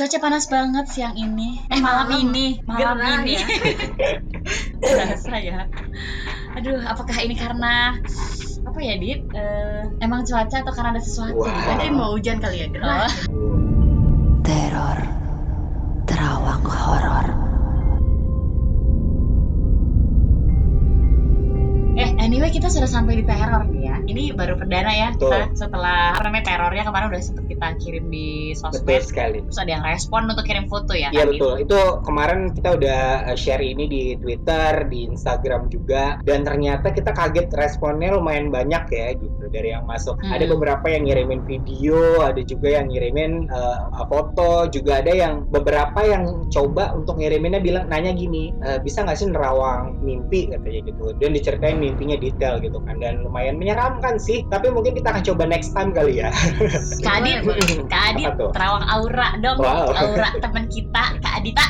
Cuaca panas banget siang ini. Eh malam, Malam. ini, malam Gerah ini. ya. Berasa ya. Aduh, apakah ini karena apa ya, Dit? Eh, emang cuaca atau karena ada sesuatu? Wah. Mungkin mau hujan kali ya gerah. Oh, Teror Terawang Horor Eh, anyway kita sudah sampai di teror nih ya. Ini baru perdana ya. Betul. Kita setelah apa namanya terornya kemarin udah sempet kita kirim di Betul sosmed. sekali. Terus ada yang respon untuk kirim foto ya. Iya betul. Itu kemarin kita udah uh, share ini di Twitter, di Instagram juga, dan ternyata kita kaget responnya lumayan banyak ya gitu dari yang masuk. Hmm. Ada beberapa yang ngirimin video, ada juga yang ngirimin uh, foto, juga ada yang beberapa yang coba untuk ngiriminnya bilang nanya gini, "E, bisa nggak sih nerawang mimpi katanya gitu, dan diceritain mimpinya detail gitu kan, dan lumayan menyeramkan sih. Tapi mungkin kita akan coba next time kali ya. Kak Adit, Kak Adit, terawang aura dong. Wow. Aura teman kita, Kak Adita.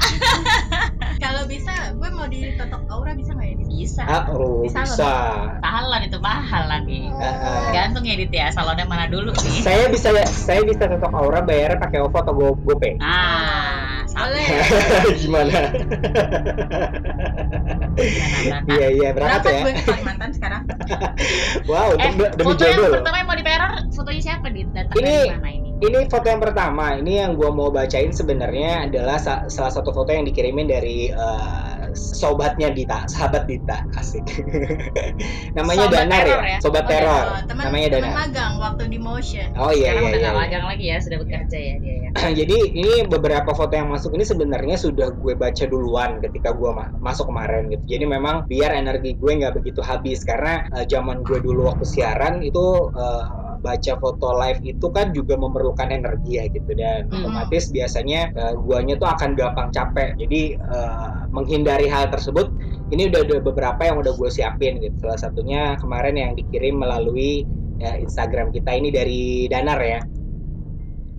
Kalau bisa, gue mau ditotok aura bisa nggak ya? Bisa. Ah, oh, Bisa bisa. Tahalan itu mahal lagi. Ah, ah. Gantung ya Dit ya, salonnya mana dulu nih. saya bisa saya bisa totok aura bayarnya pakai OVO atau Go GoPay. Ah, Boleh. Gimana? Iya iya Berapa ya. gue ke Kalimantan sekarang? Wow, Eh, demi foto yang pertama yang mau diteror, fotonya siapa Dit? Datang Ini- ini? Ini foto yang pertama. Ini yang gua mau bacain sebenarnya adalah sa- salah satu foto yang dikirimin dari eh, sobatnya Dita, sahabat Dita, asik. Namanya Sobat Danar teror ya, ya? sobat Oh, teror. oh, teman Namanya teman Danar. magang waktu di motion. Oh iya Sekarang iya udah iya. magang lagi ya, sudah bekerja ya dia ya. Jadi ini beberapa foto yang masuk ini sebenarnya sudah gue baca duluan ketika gue ma- masuk kemarin gitu. Jadi memang biar energi gue nggak begitu habis karena eh, zaman gue dulu waktu siaran itu eh, baca foto live itu kan juga memerlukan energi ya gitu dan Hmm. otomatis biasanya eh, guanya tuh akan gampang capek. Jadi eh, menghindari hal tersebut ini udah ada beberapa yang udah gue siapin gitu. Salah satunya kemarin yang dikirim melalui eh, Instagram kita ini dari Danar ya.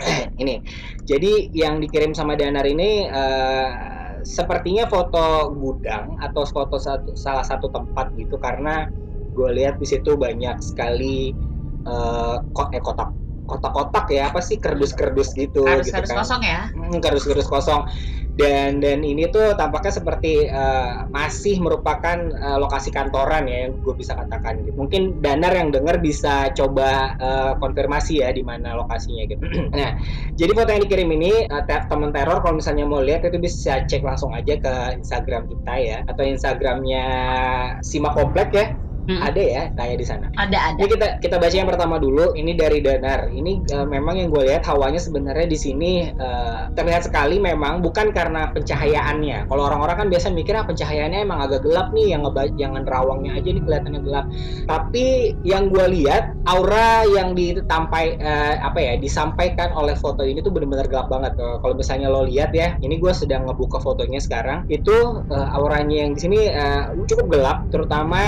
ini. Jadi yang dikirim sama Danar ini eh, sepertinya foto gudang atau foto satu, salah satu tempat gitu karena gue lihat di situ banyak sekali eh, ko- eh, kotak. Kotak-kotak ya apa sih? Kerdus-kerdus gitu Harus gitu harus kan. kosong ya. Hmm, kardus-kardus kosong. Dan dan ini tuh tampaknya seperti eh, masih merupakan eh, lokasi kantoran ya yang gue bisa katakan gitu. mungkin Danar yang dengar bisa coba eh, konfirmasi ya di mana lokasinya gitu. Nah jadi foto yang dikirim ini eh, te- teman teror kalau misalnya mau lihat itu bisa cek langsung aja ke Instagram kita ya atau Instagramnya Sima Komplek ya Hmm. ada ya kayak di sana Ada ada. ini kita kita baca yang pertama dulu. Ini dari Danar. Ini eh, memang yang gue lihat hawanya sebenarnya di sini eh, terlihat sekali memang bukan karena pencahayaannya. Kalau orang-orang kan biasa mikir ah pencahayaannya emang agak gelap nih, yang ngeba yang nerawangnya aja nih kelihatannya gelap. Tapi yang gue lihat aura yang ditampai eh, apa ya disampaikan oleh foto ini tuh benar-benar gelap banget. Eh, Kalau misalnya lo lihat ya, ini gue sedang ngebuka fotonya sekarang. Itu eh, auranya yang di sini eh, cukup gelap, terutama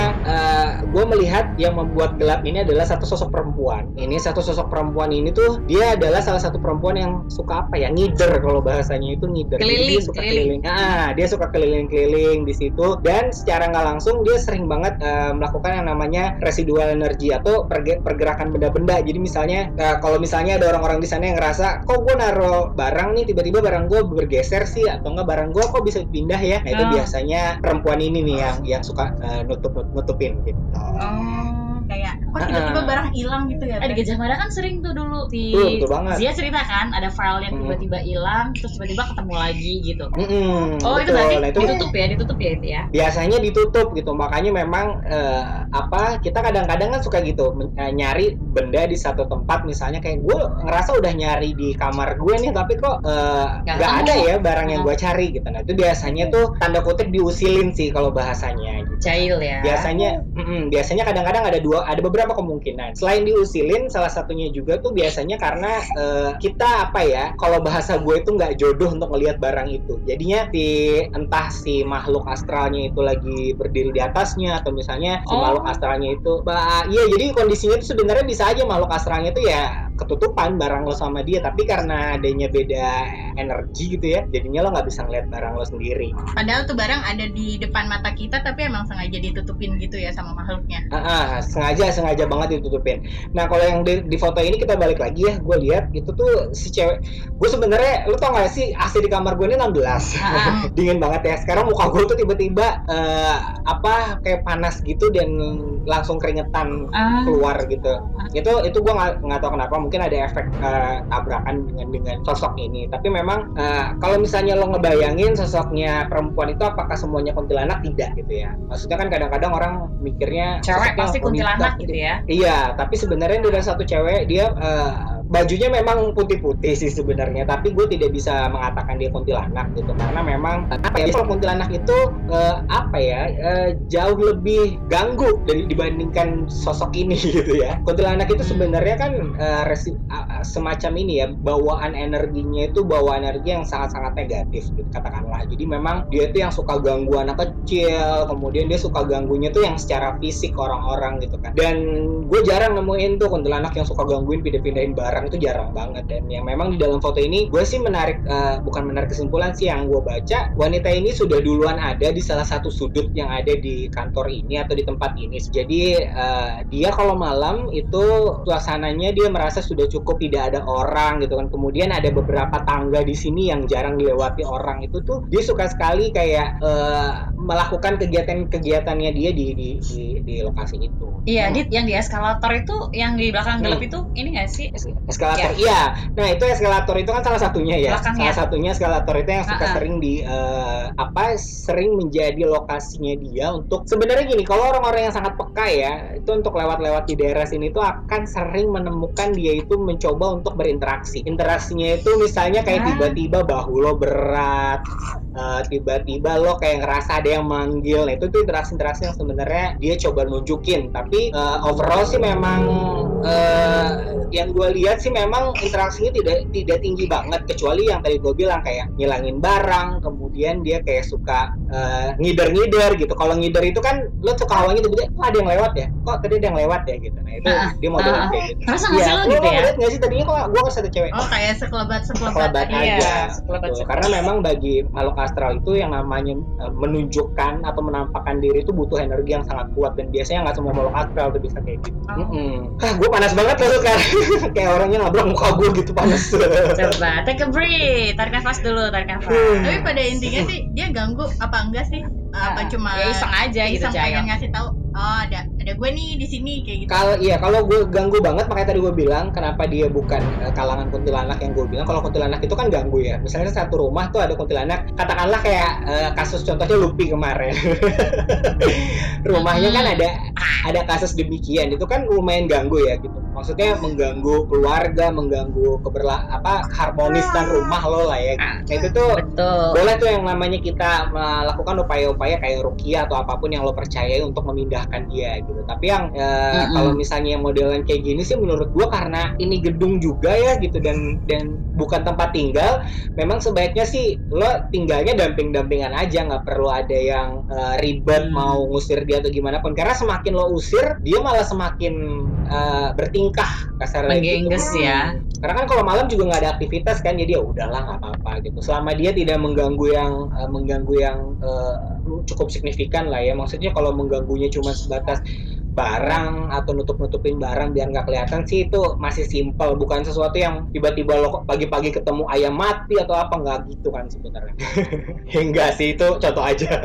gue melihat yang membuat gelap ini adalah satu sosok perempuan. Ini satu sosok perempuan ini tuh dia adalah salah satu perempuan yang suka apa ya ngider kalau bahasanya itu ngider. Keliling, dia suka keliling. keliling. Ah, dia suka keliling-keliling di situ dan secara nggak langsung dia sering banget eh, melakukan yang namanya residual energi atau perge- pergerakan benda-benda. Jadi misalnya eh, kalau misalnya ada orang-orang di sana yang ngerasa kok gue naruh barang nih tiba-tiba barang gue bergeser sih atau enggak barang gue kok bisa pindah ya. Nah itu Oh. biasanya perempuan ini nih yang yang suka eh, nutup nutupin gitu. Oh. Kayak kok tiba-tiba barang hilang gitu ya? Eh di Gajah Mada kan sering tuh dulu di banget. Zia cerita kan ada file yang Hmm. tiba-tiba hilang terus tiba-tiba ketemu lagi gitu. Mm-mm, Oh itu betul. berarti Nah, itu ditutup ya, ditutup ya itu ya. biasanya ditutup gitu makanya memang eh, apa kita kadang-kadang kan suka gitu eh, nyari benda di satu tempat misalnya kayak gue ngerasa udah nyari di kamar gue nih tapi kok ketemu. ada ya barang yang Hmm. gue cari gitu nah itu biasanya tuh tanda kutip diusilin sih kalau bahasanya gitu Jail ya. biasanya mm-mm, biasanya kadang-kadang ada dua ada beberapa kemungkinan selain diusilin salah satunya juga tuh biasanya karena eh, kita apa ya kalau bahasa gue itu nggak jodoh untuk melihat barang itu jadinya si entah si makhluk astralnya itu lagi berdiri di atasnya atau misalnya si Oh. makhluk astralnya itu bah iya jadi kondisinya itu sebenarnya bisa aja makhluk astralnya itu ya ketutupan barang lo sama dia tapi karena adanya beda energi gitu ya jadinya lo nggak bisa ngeliat barang lo sendiri Padahal tuh barang ada di depan mata kita tapi emang sengaja ditutupin gitu ya sama makhluknya. Ah, ah, sengaja sengaja banget ditutupin. Nah kalau yang di, di foto ini kita balik lagi ya gue lihat itu tuh si cewek gue sebenarnya lu tau gak sih AC di kamar gue ini 16 Ah. dingin banget ya. Sekarang muka gue tuh tiba-tiba eh, apa kayak panas gitu dan langsung keringetan Ah. keluar gitu. Itu itu gue nggak nggak tahu kenapa mungkin ada efek eh, tabrakan dengan dengan sosok ini. Tapi memang eh, kalau misalnya lo ngebayangin sosoknya perempuan itu apakah semuanya kuntilanak? Tidak gitu ya. Maksudnya kan kadang-kadang orang mikirnya cewek pasti kuntilanak gitu ya. Iya, tapi sebenarnya dari satu cewek dia eh, bajunya memang putih-putih sih sebenarnya, tapi gue tidak bisa mengatakan dia kuntilanak gitu karena memang apa ya kalau kuntilanak itu eh, apa ya eh, jauh lebih ganggu dari dibandingkan sosok ini gitu ya. Kuntilanak itu sebenarnya kan eh, resi- a- semacam ini ya bawaan energinya itu bawaan energi yang sangat-sangat negatif gitu katakanlah. Jadi memang dia itu yang suka ganggu anak kecil, kemudian dia suka ganggunya tuh yang secara fisik orang-orang gitu kan. Dan gue jarang nemuin tuh kuntilanak yang suka gangguin pindah-pindahin barang itu jarang banget. Dan yang memang di dalam foto ini gue sih menarik eh, bukan menarik kesimpulan sih yang gue baca wanita ini sudah duluan ada di salah satu sudut yang ada di kantor ini atau di tempat ini. Jadi eh, dia kalau malam itu suasananya dia merasa sudah cukup tidak ada orang gitu kan. Kemudian ada beberapa tangga di sini yang jarang dilewati orang. Itu tuh dia suka sekali kayak eh, melakukan kegiatan-kegiatannya dia di di di, di lokasi itu. Iya Hmm. dit yang di eskalator itu yang di belakang gelap Hmm. itu ini gak sih Es- eskalator. Iya. Nah itu eskalator itu kan salah satunya ya. Belakangnya. salah satunya eskalator itu yang suka Ah-ah. sering di eh, apa sering menjadi lokasinya dia untuk sebenarnya gini kalau orang-orang yang sangat peka ya itu untuk lewat-lewat di daerah sini tuh akan sering menemukan dia itu mencoba untuk berinteraksi. Interaksinya itu misalnya kayak tiba-tiba bahu lo berat eh, tiba-tiba lo kayak ngerasa ada yang manggil. Nah itu tuh interaksi-interaksi yang sebenarnya dia coba nunjukin. Tapi eh, overall sih memang eh, yang gue lihat sih memang interaksinya tidak tidak tinggi banget kecuali yang tadi gue bilang kayak ngilangin barang kemudian dia kayak suka eh, ngider-ngider gitu kalau ngider itu kan lo suka hawanya tiba-tiba kok ada yang lewat ya kok tadi ada yang lewat ya gitu nah itu Ah, dia modelnya ah. kayak gitu Ngerasa nggak sih lo gitu ya? nggak sih tadinya kok gue ngerasa ada cewek Oh kayak sekelebat sekelebat kelebat Iya, aja sekelebat gitu. sekelebat. karena memang bagi makhluk astral itu yang namanya eh, menunjukkan atau menampakkan diri itu butuh energi yang sangat kuat dan biasanya nggak semua makhluk astral tuh bisa kayak gitu Oh. Mm-mm. ah gue panas banget loh sekarang kayak orangnya nabrak muka gue gitu panas coba take a breath tarik nafas dulu tarik nafas Hmm. Tapi pada intinya sih dia ganggu apa enggak sih? Apa cuma ya iseng aja gitu, iseng Jayo. pengen ngasih tahu oh ada ada gue nih di sini kayak gitu. kalau iya kalau gue ganggu banget makanya tadi gue bilang kenapa dia bukan eh, kalangan kuntilanak yang gue bilang. Kalau kuntilanak itu kan ganggu ya. Misalnya satu rumah tuh ada kuntilanak katakanlah kayak eh, kasus contohnya Lupi kemarin. Rumahnya kan ada ada kasus demikian. Itu kan lumayan ganggu ya gitu. Maksudnya mengganggu keluarga mengganggu keberla apa harmonisan rumah lo lah ya. Ah. nah itu tuh betul. boleh tuh yang namanya kita melakukan upaya-upaya kayak rukia atau apa pun yang lo percayai untuk memindahkan dia gitu tapi yang eh, Mm-mm. kalau misalnya modelan kayak gini sih menurut gua karena ini gedung juga ya gitu dan dan bukan tempat tinggal memang sebaiknya sih lo tinggalnya damping-dampingan aja nggak perlu ada yang eh, ribet Hmm. mau ngusir dia atau gimana pun karena semakin lo usir dia malah semakin eh, bertingkah kasarnya Menggengges gitu. ya. Karena kan kalau malam juga nggak ada aktivitas kan jadi ya udahlah nggak apa-apa gitu. Selama dia tidak mengganggu yang eh, mengganggu yang eh, cukup signifikan lah ya. Maksudnya kalau mengganggunya cuma sebatas barang atau nutup-nutupin barang biar nggak kelihatan sih itu masih simpel bukan sesuatu yang tiba-tiba lo pagi-pagi ketemu ayam mati atau apa nggak gitu kan sebenarnya. Enggak sih itu contoh aja.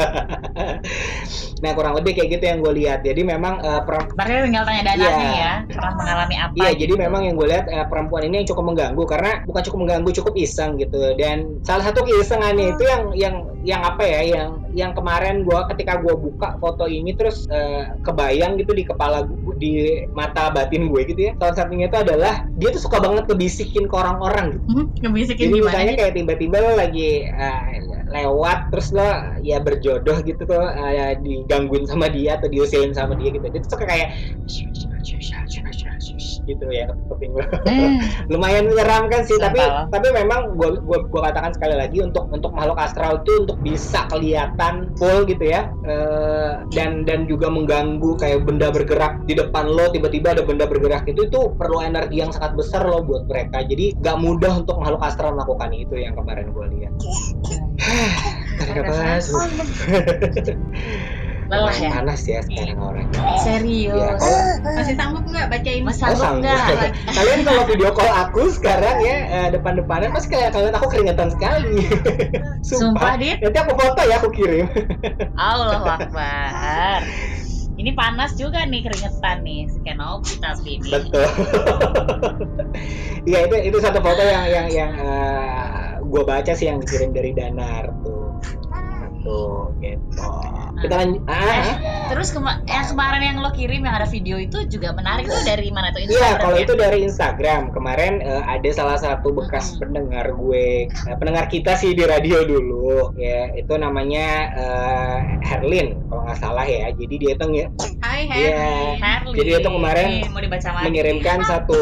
Nah kurang lebih kayak gitu yang gue lihat. Jadi memang eh, per- berarti tinggal tanya Dana nih ya pernah mengalami apa Iya, gitu. jadi memang yang gue lihat eh, perempuan ini yang cukup mengganggu karena bukan cukup mengganggu, cukup iseng gitu. Dan salah satu keisengannya itu yang yang yang apa ya, yang yang kemarin gue ketika gue buka foto ini terus eh, kebayang gitu di kepala gue, di mata batin gue gitu ya. Salah satunya itu adalah dia tuh suka banget ngebisikin ke orang-orang gitu. Hmm, ngebisikin Jadi gimana misalnya kayak tiba-tiba lo lagi eh, lewat terus lo ya berjodoh gitu tuh eh, digangguin sama dia atau diusilin sama dia gitu. Dia tuh suka kayak gitu ya kuping lo. Hmm. lumayan menyeramkan sih tapi Sumpah. tapi memang gua, gua gua katakan sekali lagi untuk untuk makhluk astral itu untuk bisa kelihatan full gitu ya Eh, dan dan juga mengganggu kayak benda bergerak di depan lo tiba-tiba ada benda bergerak itu itu perlu energi yang sangat besar lo buat mereka jadi gak mudah untuk makhluk astral melakukan itu yang kemarin gua lihat Tarik Tarik nafas. Lelah ya? panas ya sekarang orang Serius. ya kalau Masih sanggup nggak bacain? Mas Oh, sanggup sanggup. nggak? kalian kalau video call aku sekarang ya eh, depan-depanan pasti kayak kalian aku keringetan sekali Sumpah, Dit. nanti aku foto ya aku kirim Allah Akbar. Ini panas juga nih keringetan nih, si Kenobi tapi ini. betul Iya itu itu satu foto yang yang yang gue baca sih yang dikirim dari Danar tuh tuh gitu kita lanjut ah, Eh, ah. terus kema yang kemarin yang lo kirim yang ada video itu juga menarik tuh dari mana tuh Iya, Instagram kalau ya? itu dari Instagram. Kemarin eh, ada salah satu bekas Hmm. pendengar gue, eh, pendengar kita sih di radio dulu, ya. Itu namanya eh, Herlin, kalau nggak salah ya. Jadi dia ngi- Hai, hai. Iya. Harley. Jadi itu kemarin Nih, mau dibaca lagi. mengirimkan satu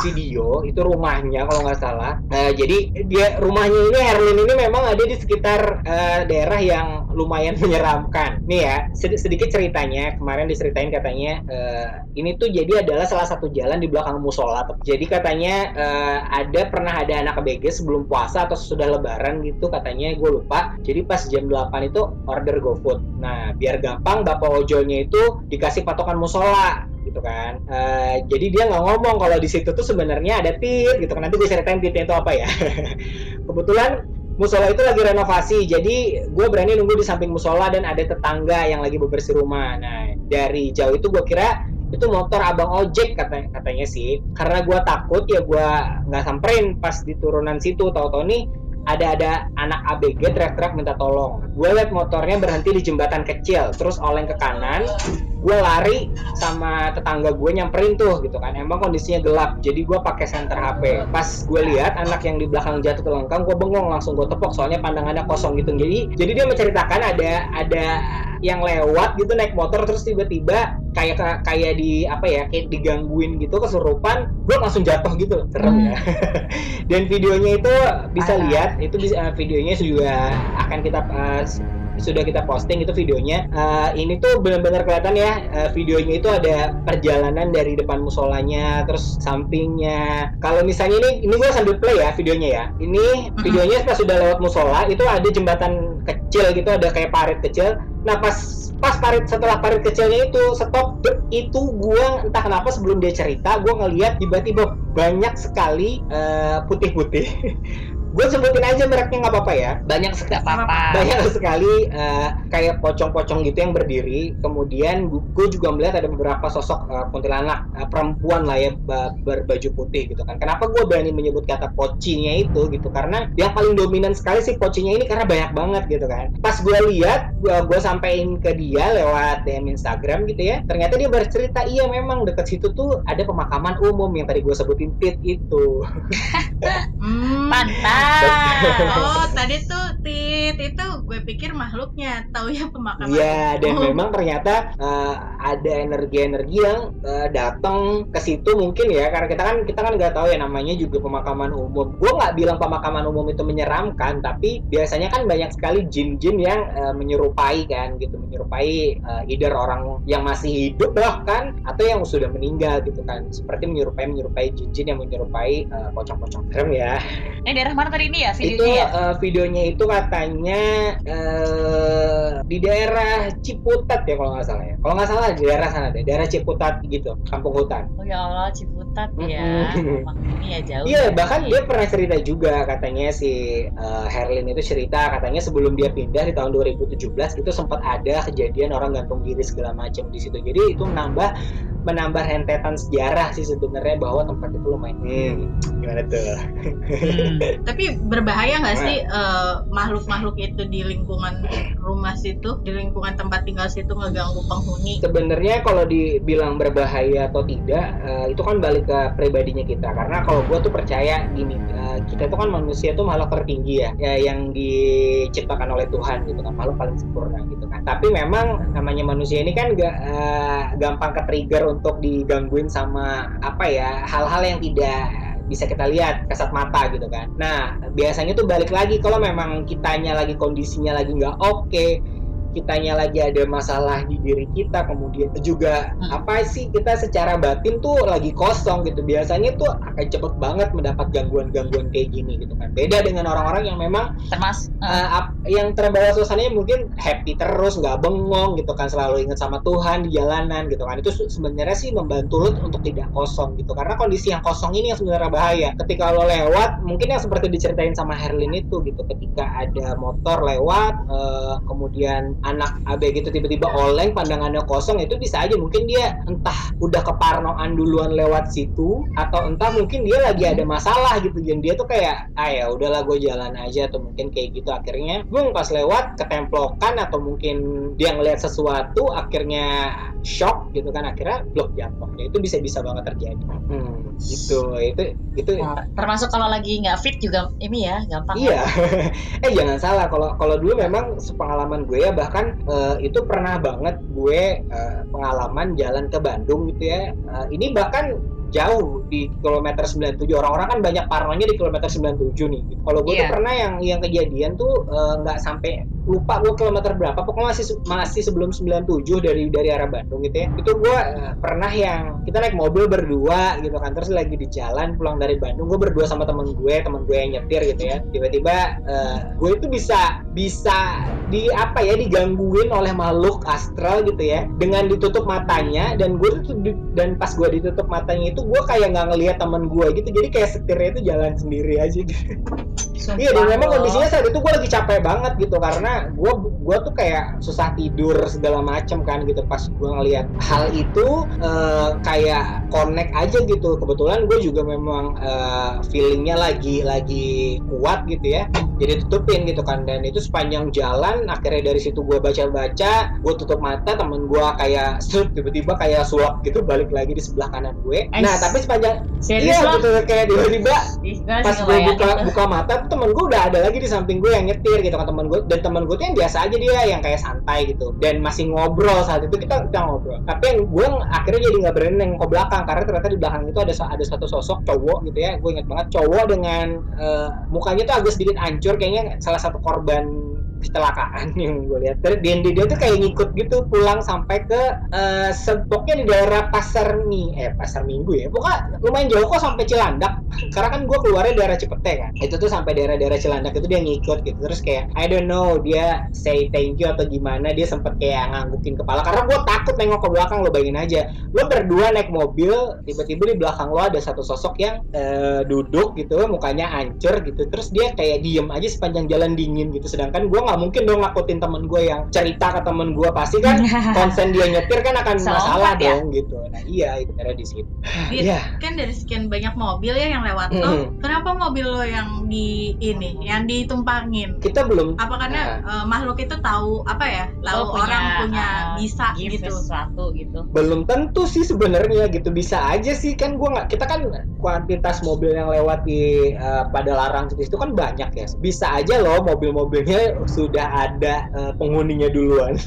video itu rumahnya kalau nggak salah. Eh, jadi dia rumahnya ini Herlin ini memang ada di sekitar eh, daerah yang lumayan menyeramkan. Nih ya sed- sedikit ceritanya kemarin diceritain katanya eh, ini tuh jadi adalah salah satu jalan di belakang musola. Jadi katanya eh, ada pernah ada anak ABG sebelum puasa atau sudah lebaran gitu katanya gue lupa. Jadi pas jam 8 itu order GoFood. Nah biar gampang bapak ojolnya itu dikasih patokan musola gitu kan. Eh, jadi dia nggak ngomong kalau di situ tuh sebenarnya ada tit gitu kan. Nanti gue ceritain titnya itu apa ya. Kebetulan musola itu lagi renovasi, jadi gue berani nunggu di samping musola dan ada tetangga yang lagi bebersih rumah. Nah dari jauh itu gue kira itu motor abang ojek kata katanya sih. Karena gue takut ya gue nggak samperin pas di turunan situ. Tahu-tahu nih ada ada anak ABG teriak-teriak minta tolong. Gue liat motornya berhenti di jembatan kecil, terus oleng ke kanan. Gue lari sama tetangga gue nyamperin tuh gitu kan. Emang kondisinya gelap, jadi gue pakai senter HP. Pas gue lihat anak yang di belakang jatuh ke lengkang, gue bengong langsung gue tepok soalnya pandangannya kosong gitu. Jadi jadi dia menceritakan ada ada yang lewat gitu naik motor terus tiba-tiba kayak kayak di apa ya kayak digangguin gitu kesurupan gue langsung jatuh gitu serem ya dan videonya itu bisa lihat itu bisa videonya juga akan kita uh, sudah kita posting itu videonya. Uh, ini tuh benar-benar kelihatan ya uh, videonya itu ada perjalanan dari depan musolanya terus sampingnya. Kalau misalnya ini ini gue sambil play ya videonya ya. Ini videonya pas sudah lewat musola itu ada jembatan kecil gitu ada kayak parit kecil. Nah pas pas parit setelah parit kecilnya itu stop itu gua entah kenapa sebelum dia cerita gua ngelihat tiba-tiba banyak sekali eh, putih-putih gue sebutin aja mereknya nggak apa-apa ya. Banyak sekali banyak sekali eh, kayak pocong-pocong gitu yang berdiri. Kemudian gue juga melihat ada beberapa sosok eh, kuntilanak eh, perempuan lah ya ba- berbaju putih gitu kan. Kenapa gue berani menyebut kata pocinya itu gitu? Karena yang paling dominan sekali sih pocinya ini karena banyak banget gitu kan. Pas gue lihat gue gue sampein ke dia lewat DM Instagram gitu ya ternyata dia bercerita iya memang dekat situ tuh ada pemakaman umum yang tadi gue sebutin tit itu. Hmm. Mantap. Oh, tadi tuh tit itu gue pikir makhluknya, tahu ya pemakaman. Iya, dan Oh. memang ternyata eh, ada energi-energi yang eh, datang ke situ mungkin ya, karena kita kan kita kan nggak tahu ya namanya juga pemakaman umum. Gue nggak bilang pemakaman umum itu menyeramkan, tapi biasanya kan banyak sekali jin-jin yang eh, menyerupai kan, gitu, menyerupai eh, either orang yang masih hidup bahkan atau yang sudah meninggal gitu kan, seperti menyerupai menyerupai jin-jin yang menyerupai eh, pocong-pocong serem ya Ini daerah mana tadi ini ya itu videonya ya? eh, videonya itu katanya eh, di daerah Ciputat ya kalau nggak salah ya kalau nggak salah di daerah sana deh daerah Ciputat gitu kampung hutan Oh ya Allah, Ciputat ya. Ini ya jauh. Iya, ya. bahkan dia pernah cerita juga katanya si eh, Herlin itu cerita katanya sebelum dia pindah di tahun 2017 itu sempat ada kejadian orang gantung diri segala macam di situ. Jadi itu menambah menambah rentetan sejarah sih sebenarnya bahwa tempat itu lumayan. Hmm, gimana tuh? Hmm. Tapi berbahaya nggak sih eh, makhluk-makhluk itu di lingkungan rumah situ, di lingkungan tempat tinggal situ ngeganggu penghuni? Sebenarnya kalau dibilang berbahaya atau tidak, eh, itu kan balik ke pribadinya kita. Karena kalau gue tuh percaya gini, eh, kita tuh kan manusia tuh makhluk tertinggi ya, ya, yang diciptakan oleh Tuhan gitu kan, makhluk paling sempurna gitu kan. Tapi memang namanya manusia ini kan gak eh, gampang ke trigger untuk digangguin sama apa ya hal-hal yang tidak bisa kita lihat kasat mata gitu kan. Nah biasanya tuh balik lagi kalau memang kitanya lagi kondisinya lagi nggak oke, kitanya lagi ada masalah di diri kita kemudian juga Hmm. apa sih kita secara batin tuh lagi kosong gitu. Biasanya tuh akan cepet banget mendapat gangguan-gangguan kayak gini gitu kan. Beda dengan orang-orang yang memang termas eh, uh, ap- yang terbawa suasananya mungkin happy terus nggak bengong gitu kan selalu ingat sama Tuhan di jalanan gitu kan. Itu se- sebenarnya sih membantu lu untuk tidak kosong gitu. Karena kondisi yang kosong ini yang sebenarnya bahaya. Ketika lo lewat mungkin yang seperti diceritain sama Herlin itu gitu. Ketika ada motor lewat uh, kemudian anak AB gitu tiba-tiba oleng pandangannya kosong itu bisa aja. Mungkin dia entah udah keparnoan duluan lewat situ atau entah mungkin dia lagi ada masalah gitu. Dan dia tuh kayak ah ya udahlah gue jalan aja atau mungkin kayak gitu. Akhirnya gue pas lewat ketemplokan atau mungkin dia ngelihat sesuatu akhirnya shock gitu kan. Akhirnya blok jatuh. Ya itu bisa bisa banget terjadi. Hmm, gitu. Itu itu. Nah, termasuk kalau lagi nggak fit juga ini ya gampang Iya, eh jangan salah. Kalau kalau dulu memang sepengalaman gue ya bahkan eh, itu pernah banget gue eh, pengalaman jalan ke Bandung gitu ya. Eh, ini bahkan jauh di kilometer 97 orang-orang kan banyak parnonya di kilometer 97 nih. Kalau gue tuh Iya. pernah yang yang kejadian tuh eh, nggak sampai lupa gue kilometer berapa pokoknya masih masih sebelum 97 dari dari arah Bandung gitu ya itu gue eh, pernah yang kita naik mobil berdua gitu kan terus lagi di jalan pulang dari Bandung gue berdua sama temen gue temen gue yang nyetir gitu ya tiba-tiba eh, gue itu bisa bisa di apa ya digangguin oleh makhluk astral gitu ya dengan ditutup matanya dan gue tuh dan pas gue ditutup matanya itu gue kayak nggak ngelihat temen gue gitu jadi kayak setirnya itu jalan sendiri aja gitu. Sumpah Iya dan memang kondisinya saat itu gue lagi capek banget gitu karena gue gua tuh kayak susah tidur segala macem kan gitu. Pas gue ngelihat hal itu eh, kayak connect aja gitu. Kebetulan gue juga memang eh, feelingnya lagi lagi kuat gitu ya jadi tutupin gitu kan. Dan itu sepanjang jalan akhirnya dari situ gue baca-baca gue tutup mata temen gue kayak tiba-tiba kayak sulap gitu balik lagi di sebelah kanan gue. Nah tapi sepanjang serius iya loh gitu kayak tiba-tiba pas gue buka buka mata tuh temen gue udah ada lagi di samping gue yang nyetir gitu kan temen gue dan temen gue tuh yang biasa aja dia yang kayak santai gitu. Dan masih ngobrol saat itu kita kita ngobrol. Tapi yang gue akhirnya jadi nggak berani nengok ke belakang karena ternyata di belakang itu ada ada satu sosok cowok gitu ya. Gue inget banget cowok dengan eh, mukanya tuh agak sedikit hancur kayaknya salah satu korban kecelakaan yang gue lihat. Terus dia, dia tuh kayak ngikut gitu pulang sampai ke eh, sepoknya di daerah pasar mi eh pasar minggu ya. Pokoknya lumayan jauh kok sampai Cilandak. Karena kan gue keluarnya daerah Cipete kan. Itu tuh sampai daerah-daerah Cilandak itu dia ngikut gitu. Terus kayak I don't know dia say thank you atau gimana dia sempet kayak nganggukin kepala. Karena gue takut nengok ke belakang lo bayangin aja. Lo berdua naik mobil tiba-tiba di belakang lo ada satu sosok yang eh, duduk gitu mukanya hancur gitu. Terus dia kayak diem aja sepanjang jalan dingin gitu. Sedangkan gue nggak mungkin dong nakutin temen gue yang cerita ke temen gue pasti kan konsen dia nyetir kan akan Selompat masalah ya? dong gitu. Nah iya itu ada di situ. Iya. kan dari sekian banyak mobil ya yang lewat tuh Mm-mm. kenapa mobil lo yang di ini yang ditumpangin? Kita belum. Apa karena eh, makhluk itu tahu apa ya tahu Lo punya, orang punya uh, bisa gitu. sesuatu gitu. Belum tentu sih sebenarnya gitu. Bisa aja sih kan gua nggak kita kan kuantitas mobil yang lewat di eh, pada larang situ itu kan banyak ya. Bisa aja loh mobil-mobilnya sudah ada eh, penghuninya duluan.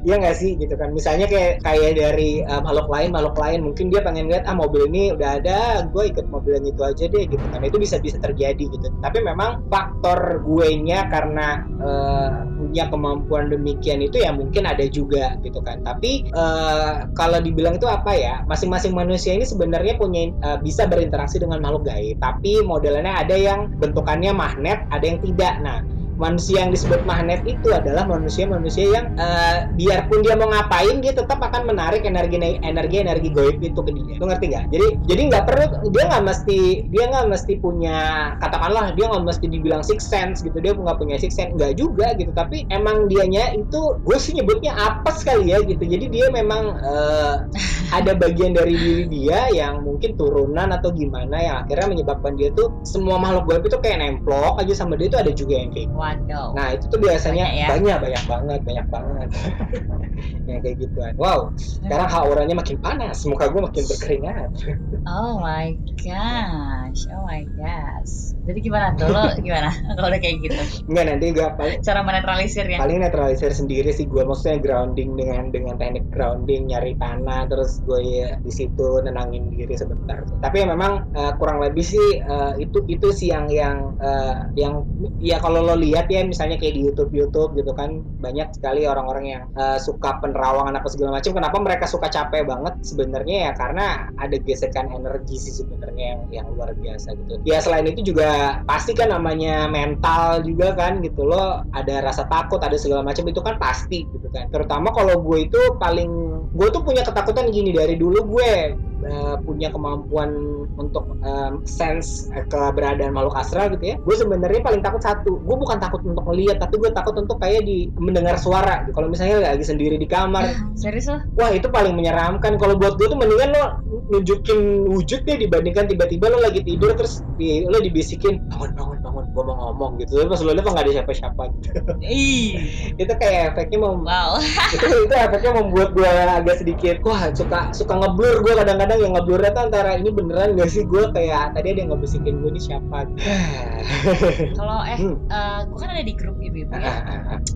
Ya nggak sih gitu kan. Misalnya kayak kayak dari eh, makhluk lain makhluk lain mungkin dia pengen lihat ah mobil ini udah ada gue ikut mobil yang itu aja deh gitu kan. Itu bisa bisa terjadi gitu. Tapi memang faktor gue nya karena eh, punya kemampuan demikian itu ya mungkin ada juga gitu kan. Tapi eh, kalau dibilang itu apa ya masing-masing manusia ini sebenarnya punya eh, bisa berinteraksi dengan makhluk gaib. Tapi modelnya ada yang bentukannya magnet ada yang tidak. Nah manusia yang disebut magnet itu adalah manusia-manusia yang eh, biarpun dia mau ngapain dia tetap akan menarik energi energi energi goib itu ke dia. Lu ngerti nggak? Jadi jadi nggak perlu dia nggak mesti dia nggak mesti punya katakanlah dia nggak mesti dibilang six sense gitu dia nggak punya six sense nggak juga gitu tapi emang dianya itu gue sih nyebutnya apa sekali ya gitu jadi dia memang eh, ada bagian dari diri dia yang mungkin turunan atau gimana yang akhirnya menyebabkan dia tuh semua makhluk goib itu kayak nemplok aja sama dia itu ada juga yang kayak gitu. Waduh. Nah itu tuh biasanya Banyak ya? banyak banyak banget banyak banget. Yang kayak gituan. Wow sekarang auranya makin panas, muka gue makin berkeringat. oh my gosh oh my gosh. Jadi gimana? Tuh lo gimana? Kalau udah kayak gitu? Enggak nanti gue paling cara menetralisirnya paling netralisir sendiri sih gue maksudnya grounding dengan dengan teknik grounding nyari tanah terus gue ya di situ nenangin diri sebentar. Tapi ya memang eh, kurang lebih sih eh, itu itu sih yang yang eh, yang ya kalau lo lihat lihat ya misalnya kayak di YouTube YouTube gitu kan. Banyak sekali orang-orang yang uh, suka penerawangan apa segala macam. Kenapa mereka suka capek banget sebenarnya ya? Karena ada gesekan energi sih sebenarnya yang yang luar biasa gitu. Ya selain itu juga pasti kan namanya mental juga kan gitu loh. Ada rasa takut ada segala macam itu kan pasti gitu kan. Terutama kalau gue itu paling gue tuh punya ketakutan gini dari dulu gue uh, punya kemampuan untuk um, sense uh, keberadaan makhluk astral gitu ya. Gue sebenarnya paling takut satu. Gue bukan takut untuk melihat tapi gue takut untuk kayak di mendengar suara kalau misalnya lagi sendiri di kamar. Serius lo wah itu paling menyeramkan. Kalau buat gue tuh mendingan lo nunjukin wujud deh dibandingkan tiba-tiba lo lagi tidur terus di, lo dibisikin bangun bangun bangun gue mau ngomong gitu. Terus lo lihat nggak ada siapa-siapa gitu. Ih, itu kayak efeknya mem wow. Itu itu efeknya membuat gue agak sedikit wah suka suka ngeblur gue kadang-kadang yang ngeblurnya tuh antara ini beneran gak sih? Gue kayak tadi ada yang ngebisikin gue ini siapa? Kalau eh Hmm. eh, gue kan ada di grup ibu-ibu ya.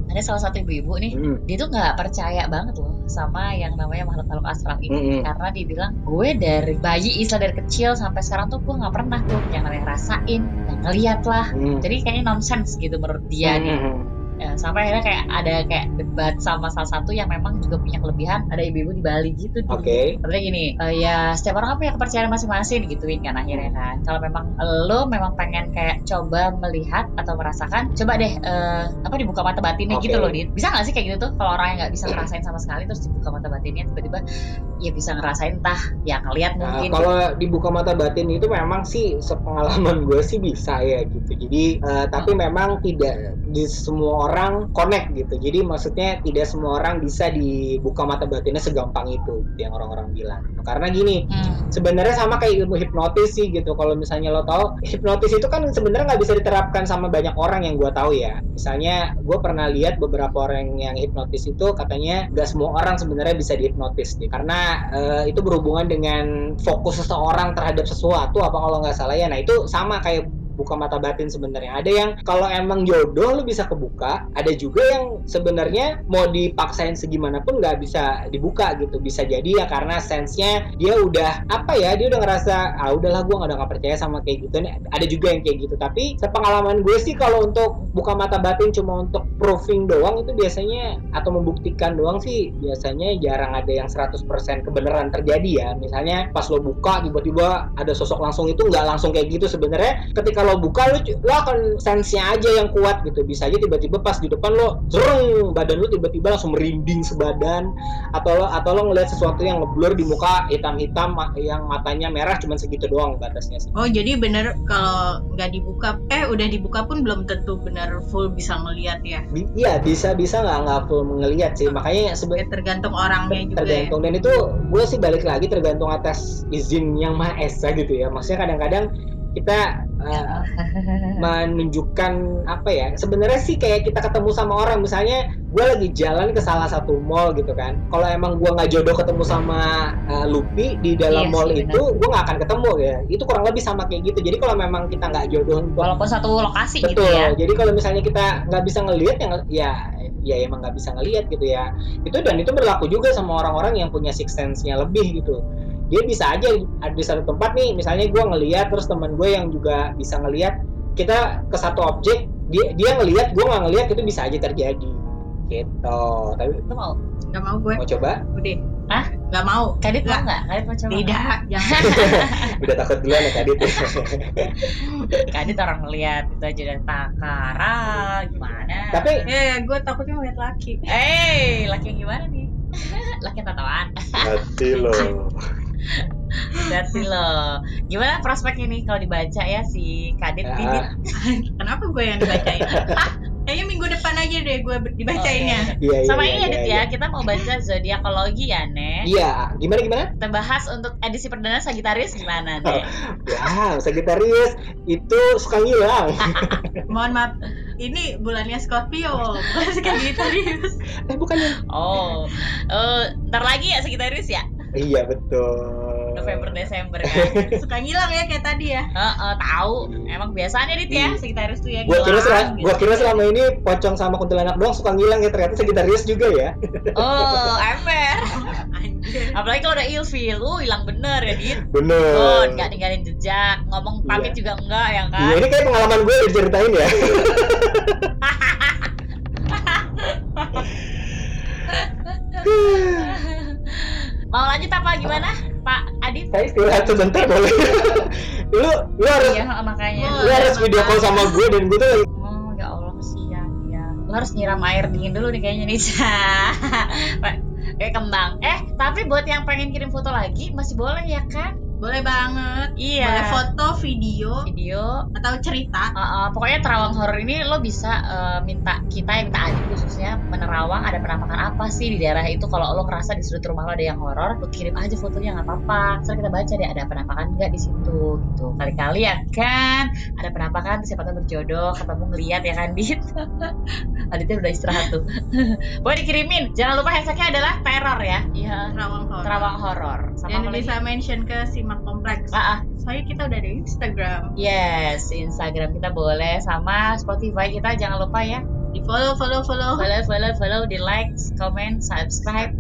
Ada salah satu ibu-ibu nih Hmm. dia tuh nggak percaya banget loh sama yang namanya makhluk-makhluk astral ini. Mm-mm. karena dia bilang gue dari bayi istilah dari kecil sampai sekarang tuh gue nggak pernah tuh yang namanya rasain yang ngeliat lah. Hmm. Jadi kayaknya nonsense gitu menurut dia nih Hmm. Ya, sampai akhirnya kayak ada kayak debat sama salah satu yang memang juga punya kelebihan ada ibu-ibu di Bali gitu. Oke. Katanya gini, "Eh, ya setiap orang kan punya kepercayaan masing-masing gituin kan akhirnya kan. Kalau memang lo memang pengen kayak coba melihat atau merasakan, coba deh eh, apa dibuka mata batinnya Oke. gitu loh, Dit. Bisa nggak sih kayak gitu tuh kalau orang yang nggak bisa ngerasain sama sekali terus dibuka mata batinnya tiba-tiba ya bisa ngerasain entah ya ngelihat Nah, mungkin. kalau dibuka mata batin itu memang sih sepengalaman gue sih bisa ya gitu. Jadi eh, tapi memang tidak di semua orang connect gitu. Jadi maksudnya tidak semua orang bisa dibuka mata batinnya segampang itu gitu yang orang-orang bilang. Karena gini, Hmm. sebenarnya sama kayak ilmu hipnotis sih gitu. Kalau misalnya lo tahu, hipnotis itu kan sebenarnya nggak bisa diterapkan sama banyak orang yang gue tahu ya. Misalnya gue pernah lihat beberapa orang yang hipnotis itu katanya nggak semua orang sebenarnya bisa dihipnotis gitu. Karena eh, itu berhubungan dengan fokus seseorang terhadap sesuatu apa kalau nggak salah ya. Nah itu sama kayak buka mata batin sebenarnya. Ada yang kalau emang jodoh lu bisa kebuka, ada juga yang sebenarnya mau dipaksain segimanapun nggak bisa dibuka gitu. Bisa jadi ya karena sense-nya dia udah apa ya, dia udah ngerasa ah udahlah gua nggak nggak percaya sama kayak gitu. Nih, ada juga yang kayak gitu. Tapi sepengalaman gue sih kalau untuk buka mata batin cuma untuk proving doang itu biasanya atau membuktikan doang sih biasanya jarang ada yang 100% kebenaran terjadi ya. Misalnya pas lo buka tiba-tiba ada sosok langsung itu nggak langsung kayak gitu sebenarnya ketika lo buka lo, lo akan sense-nya aja yang kuat gitu bisa aja tiba-tiba pas di depan lo zrung badan lo tiba-tiba langsung merinding sebadan atau lo atau lo ngeliat sesuatu yang ngeblur di muka hitam-hitam yang matanya merah cuman segitu doang batasnya sih Oh jadi bener kalau nggak dibuka, eh udah dibuka pun belum tentu bener full bisa ngelihat ya. Bi- Iya bisa bisa nggak nggak full ngeliat sih makanya Ya, sebenarnya tergantung orangnya juga ya. tergantung dan itu gue sih balik lagi tergantung atas izin yang maha esa gitu ya maksudnya kadang-kadang kita uh, menunjukkan apa ya sebenarnya sih kayak kita ketemu sama orang misalnya gue lagi jalan ke salah satu mall gitu kan kalau emang gue nggak jodoh ketemu sama uh, Lupi di dalam Iya mall sih, itu gue nggak akan ketemu ya itu kurang lebih sama kayak gitu jadi kalau memang kita nggak jodoh Walaupun satu lokasi gitu Betul. ya. Jadi kalau misalnya kita nggak bisa ngelihat yang ya ya emang nggak bisa ngelihat gitu ya. Itu dan itu berlaku juga sama orang-orang yang punya six sense-nya lebih gitu. Dia bisa aja ada di satu tempat nih, misalnya gue ngelihat terus teman gue yang juga bisa ngelihat kita ke satu objek dia dia ngelihat gue nggak ngelihat itu bisa aja terjadi gitu tapi Lu mau? Nggak mau gue, mau coba udah. Hah? Nggak mau. Kadit mau Nggak. Kadit mau coba? Tidak, jangan. udah takut duluan ya tadi tuh Kadit orang ngeliat itu aja udah takara gimana? tapi ya, gue takutnya ngeliat laki. Eh, laki yang gimana nih? laki yang tatoan. hati loh Berarti loh. Gimana prospek ini kalau dibaca ya si Kadit Ya. Didit? Kenapa gue yang dibacain? Kayaknya minggu depan aja deh gue dibacainnya. iya iya Sama iya, ini iya, Adit iya. ya, kita mau baca zodiakologi ya, Nek. iya gimana gimana Kita bahas untuk edisi perdana Sagittarius gimana, Nek? Wow, Sagittarius itu suka ngilang. Mohon maaf, ini bulannya Scorpio, bukan Sagittarius. eh bukan Oh, eh, ntar lagi ya Sagittarius ya? Iya betul. November Desember kan. Suka ngilang ya kayak tadi ya. Heeh, uh, uh, tahu. Emang biasanya dit ya sekitaris tuh ya. Gua kira gitu. gua kira selama ini pocong sama kuntilanak doang suka ngilang ya ternyata sekitaris juga ya. Oh, ember. Apalagi kalau udah ilfil, lu hilang bener ya dit. Bener. Oh, nggak ninggalin jejak, ngomong pamit yeah. juga enggak ya kan. Ini kayak pengalaman gue diceritain ya gimana Pak Adit Saya istirahat sebentar boleh. lu lu harus iya makanya lu harus video call sama gue dan gue tuh Oh ya Allah kesian ya. Lo harus nyiram air dingin dulu nih kayaknya nih. Kayak kembang. Eh, tapi buat yang pengen kirim foto lagi masih boleh ya kan? Boleh banget. Iya. Boleh foto, video, Video. atau cerita. Uh, uh, pokoknya terawang horor ini lo bisa uh, minta kita yang minta Adi khususnya menerawang ada penampakan apa sih di daerah itu kalau lo ngerasa di sudut rumah lo ada yang horor lo kirim aja fotonya nggak apa-apa terus kita baca deh ada penampakan nggak di situ gitu kali-kali ya kan ada penampakan siapa tahu berjodoh ketemu ngeliat ya kan Dit Aditnya udah istirahat tuh boleh dikirimin jangan lupa hashtagnya adalah teror ya iya Terawang horor. terawang horor sama lagi? bisa mention ke Simak Kompleks. Ah, ah. Soalnya kita udah ada Instagram. yes Instagram kita boleh sama Spotify kita jangan lupa ya Di follow, follow, follow. follow follow follow di like comment subscribe